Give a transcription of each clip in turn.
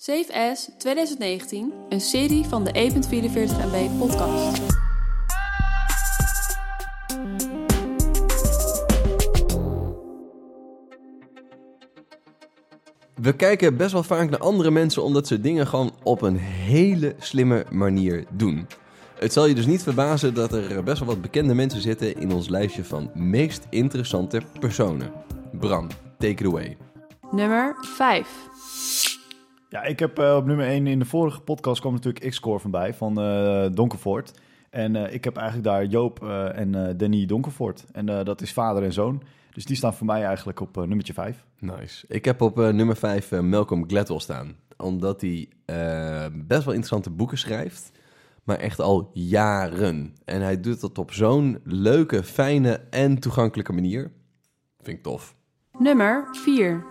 Safe As 2019, een serie van de E E.44 MB podcast. We kijken best wel vaak naar andere mensen omdat ze dingen gewoon op een hele slimme manier doen. Het zal je dus niet verbazen dat er best wel wat bekende mensen zitten in ons lijstje van meest interessante personen. Bram, take it away. Nummer 5. Ja, ik heb eh, op nummer 1 in de vorige podcast kwam natuurlijk X-Score voorbij van eh Donkervoort. En eh, ik heb eigenlijk daar Joop eh, en eh, Danny Donkervoort. En eh, dat is vader en zoon. Dus die staan voor mij eigenlijk op eh, nummertje 5. Nice. Ik heb op eh, nummer 5 Malcolm Gladwell staan. Omdat hij best wel interessante boeken schrijft. Maar echt al jaren. En hij doet dat op zo'n leuke, fijne en toegankelijke manier. Vind ik tof. Nummer 4.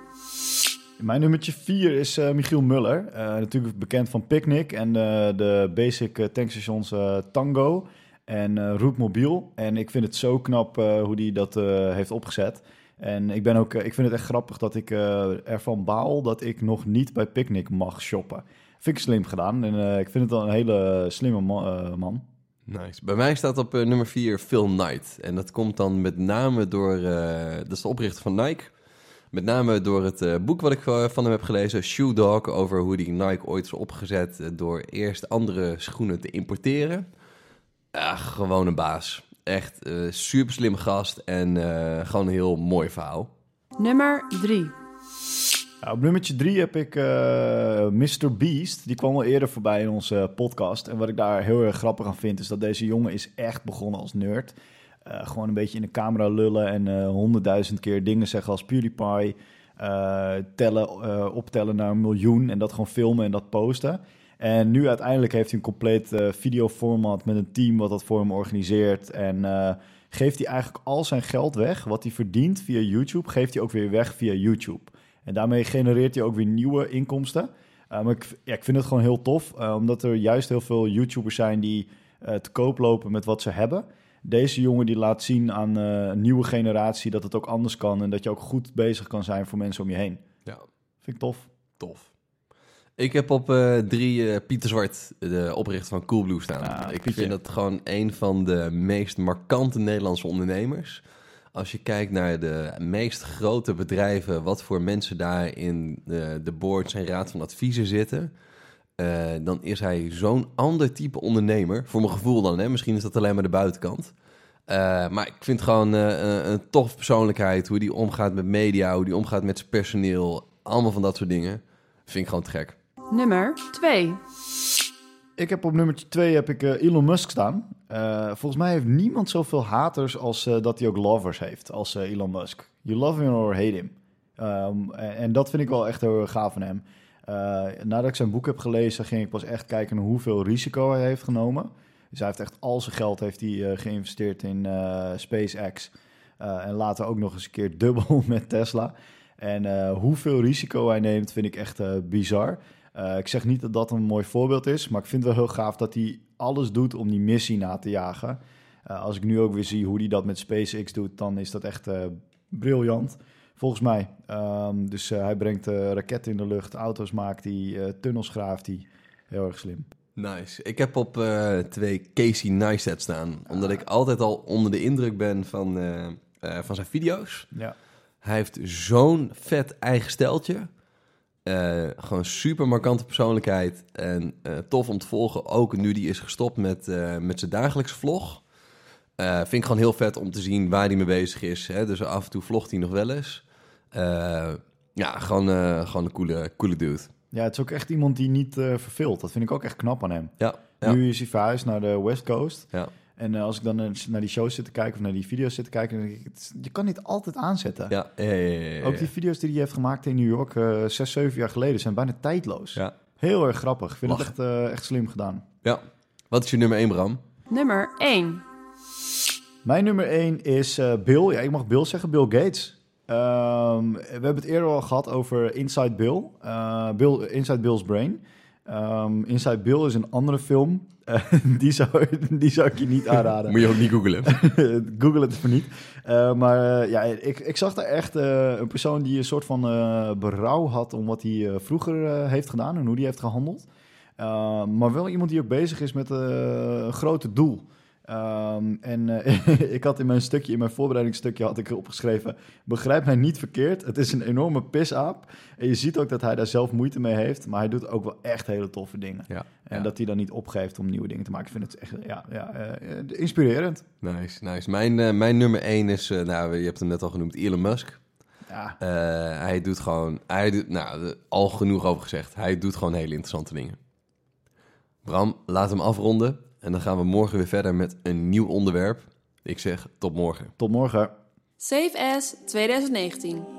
Mijn nummertje 4 is eh, Michiel Muller. Eh, natuurlijk bekend van Picnic en eh, de basic tankstations Tango en Route Mobiel. En ik vind het zo knap hoe hij dat heeft opgezet. En ik, ben ook, ik vind het echt grappig dat ik ervan baal dat ik nog niet bij Picnic mag shoppen. Vind ik slim gedaan en ik vind het wel een hele slimme ma- eh, man. Nice. Bij mij staat op nummer 4 Phil Knight. En dat komt dan met name door... dat de oprichter van Nike. Met name door het eh, boek wat ik eh, van hem heb gelezen, Shoe Dog, over hoe die Nike ooit is opgezet eh, door eerst andere schoenen te importeren. Ja, gewoon een baas. Echt eh super slim gast en eh, gewoon een heel mooi verhaal. Nummer 3. Ja, op nummertje drie heb ik eh Mr. Beast. Die kwam al eerder voorbij in onze podcast. En wat ik daar heel erg grappig aan vind, is dat deze jongen is echt begonnen als nerd. Eh, gewoon een beetje in de camera lullen en eh, honderdduizend keer dingen zeggen als PewDiePie. eh, tellen, optellen naar een miljoen en dat gewoon filmen en dat posten. En nu uiteindelijk heeft hij een compleet videoformat met een team wat dat voor hem organiseert. En geeft hij eigenlijk al zijn geld weg, wat hij verdient via YouTube, geeft hij ook weer weg via YouTube. En daarmee genereert hij ook weer nieuwe inkomsten. Uh, maar ik, ik vind het gewoon heel tof, omdat er juist heel veel YouTubers zijn die te koop lopen met wat ze hebben. Deze jongen die laat zien aan uh, een nieuwe generatie dat het ook anders kan en dat je ook goed bezig kan zijn voor mensen om je heen. Ja, Vind ik tof. tof. Ik heb op eh, drie eh, Pieter Zwart, de oprichter van Coolblue, staan. Ah, ik Pietje. vind dat gewoon een van de meest markante Nederlandse ondernemers. Als je kijkt naar de meest grote bedrijven, wat voor mensen daar in de, de boards en raad van adviezen zitten, eh, dan is hij zo'n ander type ondernemer. Voor mijn gevoel dan, hè? misschien is dat alleen maar de buitenkant. Eh, maar ik vind gewoon eh, een, tof persoonlijkheid, hoe die omgaat met media, hoe die omgaat met zijn personeel, allemaal van dat soort dingen. Vind ik gewoon te gek. Nummer 2. Ik heb op nummertje 2 heb ik Elon Musk staan. Eh, volgens mij heeft niemand zoveel haters als dat hij ook lovers heeft als Elon Musk. You love him or hate him. Ehm, en, en dat vind ik wel echt heel gaaf van hem. Eh, nadat ik zijn boek heb gelezen, ging ik pas echt kijken hoeveel risico hij heeft genomen. Dus hij heeft echt al zijn geld heeft hij, eh, geïnvesteerd in eh, SpaceX. En later ook nog eens een keer dubbel met Tesla. En hoeveel risico hij neemt, vind ik echt bizar. Ik zeg niet dat dat een mooi voorbeeld is, maar ik vind het wel heel gaaf dat hij alles doet om die missie na te jagen. Als ik nu ook weer zie hoe hij dat met SpaceX doet, dan is dat echt briljant. Volgens mij. Um, dus uh, hij brengt uh, raketten in de lucht, auto's maakt hij, tunnels graaft hij. Heel erg slim. Nice. Ik heb op twee Casey Neistat staan, omdat ik altijd al onder de indruk ben van, van zijn video's. Ja. Hij heeft zo'n vet eigen steltje. Uh, gewoon super markante persoonlijkheid en uh, tof om te volgen. Ook nu die is gestopt met, uh, met zijn dagelijkse vlog. Vind ik gewoon heel vet om te zien waar hij mee bezig is. Hè? Dus af en toe vlogt hij nog wel eens. Ja, gewoon, gewoon een coole, coole dude. Ja, het is ook echt iemand die niet verveelt. Dat vind ik ook echt knap aan hem. Ja, ja. Nu is hij verhuisd naar de West Coast. Ja. En uh, als ik dan naar die shows zit te kijken of naar die video's zit te kijken, dan denk ik, je kan niet altijd aanzetten. Ja, ja, ja, ja Ook die video's die hij heeft gemaakt in New York uh, zes, zeven jaar geleden zijn bijna tijdloos. Ja. Heel erg grappig. Ik vind Lach. het echt, uh, echt slim gedaan. Ja. Wat is je nummer 1, Bram? Nummer 1. Mijn nummer 1 is uh, Bill. Ja, ik mag Bill zeggen, Bill Gates. Um, we hebben het eerder al gehad over Inside Bill. Uh, Bill Inside Bill's Brain. Ehm, Inside Bill is een andere film. Eh, die, zou, die zou ik je niet aanraden. Moet je ook niet googlen. Google het even niet. Uh, maar ja, ik, ik zag daar echt een persoon die een soort van berouw had om wat hij vroeger heeft gedaan en hoe die heeft gehandeld. maar wel iemand die ook bezig is met een grote doel. Um, en ik had in mijn stukje, in mijn voorbereidingsstukje had ik opgeschreven, begrijp mij niet verkeerd, het is een enorme pisaap. En je ziet ook dat hij daar zelf moeite mee heeft, maar hij doet ook wel echt hele toffe dingen. Ja, en ja. dat hij dan niet opgeeft om nieuwe dingen te maken. Ik vind het echt ja, ja, inspirerend. Nice, nice. Mijn, mijn nummer één is, nou, je hebt hem net al genoemd, Elon Musk. Ja. Hij doet gewoon, hij doet, nou, al genoeg over gezegd. Hij doet gewoon hele interessante dingen. Bram, laat hem afronden. En dan gaan we morgen weer verder met een nieuw onderwerp. Ik zeg tot morgen. Tot morgen. Save As 2019.